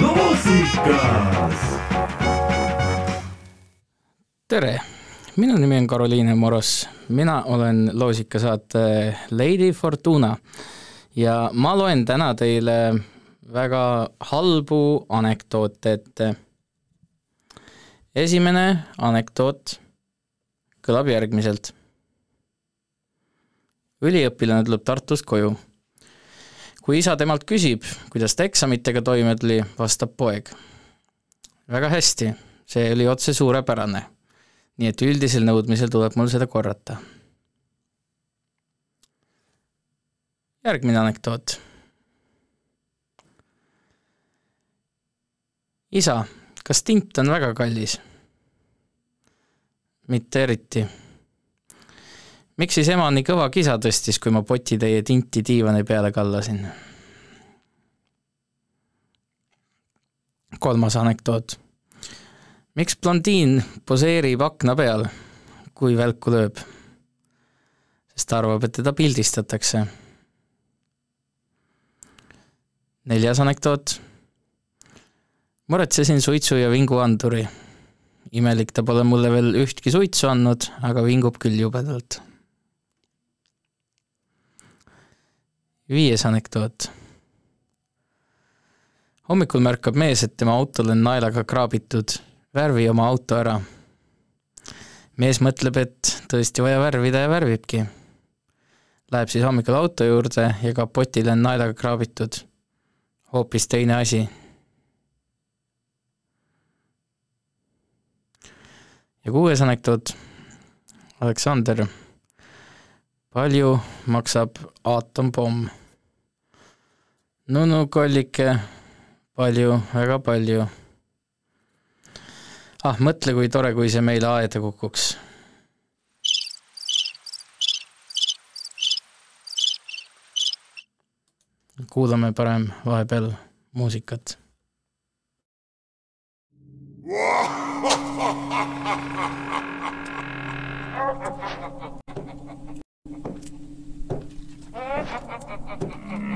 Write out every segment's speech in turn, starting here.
loosikas. tere, minu nimi on Karoliine Moros, mina olen loosikasaate Lady Fortuna ja ma loen täna teile väga halbu anekdoote ette. esimene anekdoot kõlab järgmiselt. üliõpilane tuleb Tartust koju. kui isa temalt küsib, kuidas ta eksamitega toime tuli, vastab poeg. väga hästi, see oli otse suurepärane. nii et üldisel nõudmisel tuleb mul seda korrata. järgmine anekdoot isa, kas tint on väga kallis? Mitte eriti. miks siis ema nii kõva kisa tõstis, kui ma potitäie tinti diivani peale kallasin? kolmas anekdoot. miks blondiin poseerib akna peal, kui välku lööb? sest ta arvab, et teda pildistatakse. neljas anekdoot muretsesin suitsu ja vinguanduri. Imelik, ta pole mulle veel ühtki suitsu andnud, aga vingub küll jubedalt. viies anekdoot. hommikul märkab mees, et tema autol on naelaga kraabitud, värvi oma auto ära. mees mõtleb, et tõesti vaja värvida ja värvibki. Läheb siis hommikul auto juurde ja kapotile on naelaga kraabitud hoopis teine asi ja kuues anekdoot, Aleksander, palju maksab aatompomm? Nunu kollike, palju, väga palju. ah, mõtle, kui tore, kui see meile aeda kukuks. kuulame parem vahepeal muusikat Mm-hmm.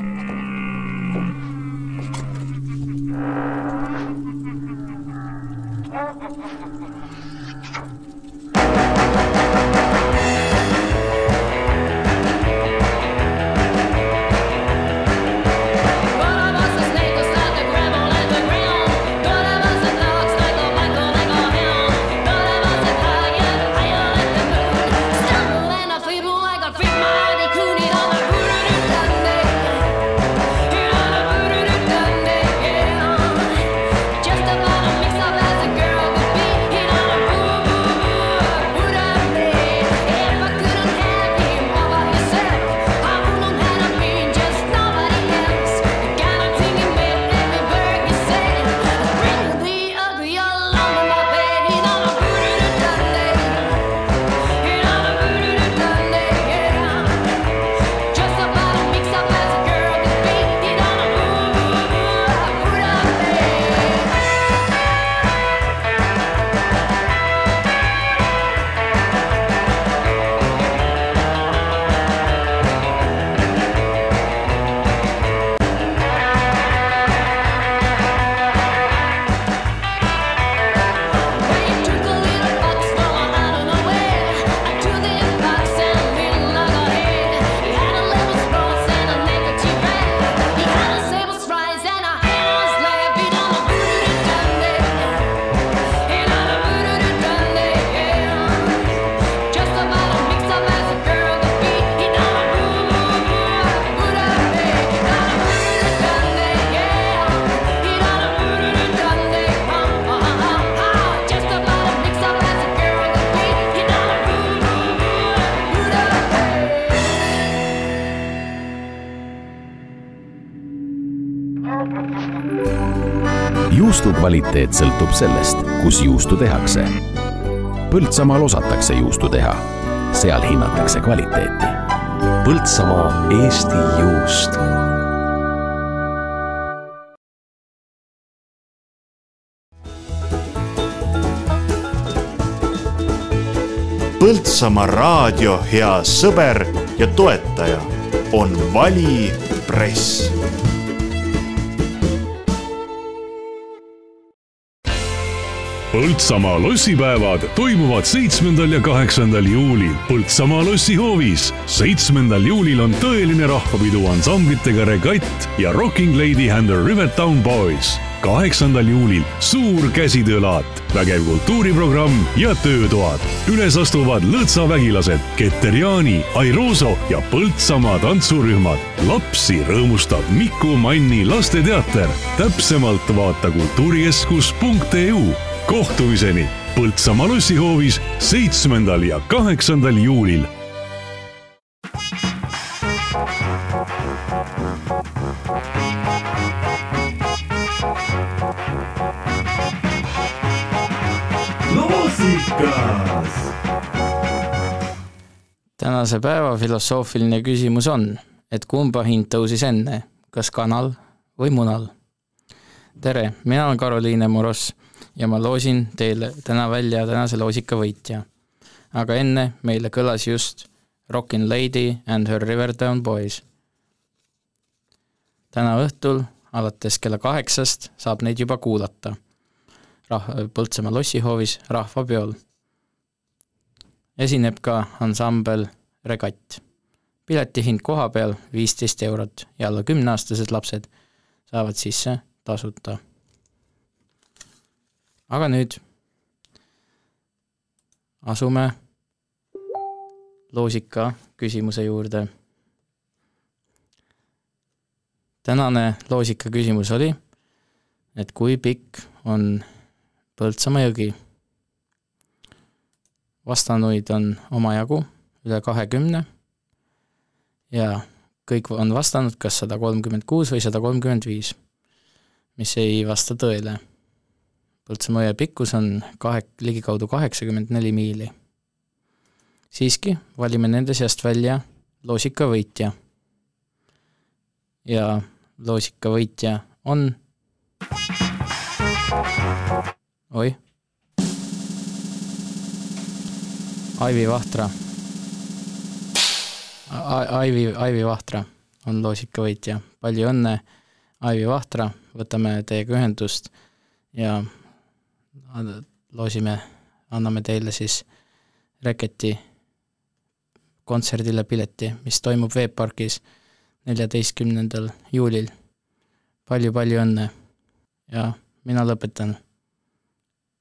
Juustu kvaliteet sõltub sellest, kus juustu tehakse. Põltsamaal osatakse juustu teha, seal hinnatakse kvaliteeti. Põltsamaa Eesti juust Põltsamaa raadio hea sõber ja toetaja on Vali Press Põltsamaa lossipäevad toimuvad seitsmendal ja kaheksandal juulil Põltsamaa lossihoovis. seitsmendal juulil on tõeline rahvapidu ansamblitega Regatt ja Rocking Lady and the Rivertown Boys. kaheksandal juulil suur käsitöölaat, vägev kultuuriprogramm ja töötoad. üles astuvad lõõtsavägilased Keter Jaani, Airoso ja Põltsamaa tantsurühmad. lapsi rõõmustab Miku Manni lasteteater. täpsemalt vaata kultuurikeskus.eu kohtumiseni Põltsamaa lossihoovis seitsmendal ja kaheksandal juulil. loosikas tänase päeva filosoofiline küsimus on, et kumba hind tõusis enne, kas kanal või munal? tere, mina olen Karoliine Moros ja ma loosin teile täna välja tänase loosika võitja. aga enne meile kõlas just Rockin' Lady and her Rivertown Boys. täna õhtul alates kella kaheksast saab neid juba kuulata rah-, Põltsamaa lossihoovis rahvapeol. esineb ka ansambel Regatt. piletihind koha peal viisteist eurot ja alla kümneaastased lapsed saavad sisse tasuta aga nüüd asume loosika küsimuse juurde. tänane loosika küsimus oli, et kui pikk on Põltsamaa jõgi. vastanuid on omajagu, üle kahekümne ja kõik on vastanud kas sada kolmkümmend kuus või sada kolmkümmend viis, mis ei vasta tõele Põltsamaa jõe pikkus on kahe, ligikaudu kaheksakümmend neli miili. siiski valime nende seast välja loosika võitja. ja loosika võitja on oih. Aivi Vahtra. Aivi, Aivi Vahtra on loosika võitja, palju õnne, Aivi Vahtra, võtame teiega ühendust ja loosime, anname teile siis Reketi kontserdile pileti, mis toimub Veepargis neljateistkümnendal juulil palju,. palju-palju õnne ja mina lõpetan.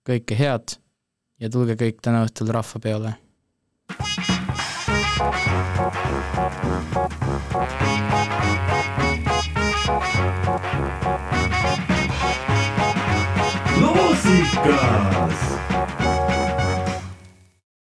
kõike head ja tulge kõik täna õhtul rahvapeole. músicas.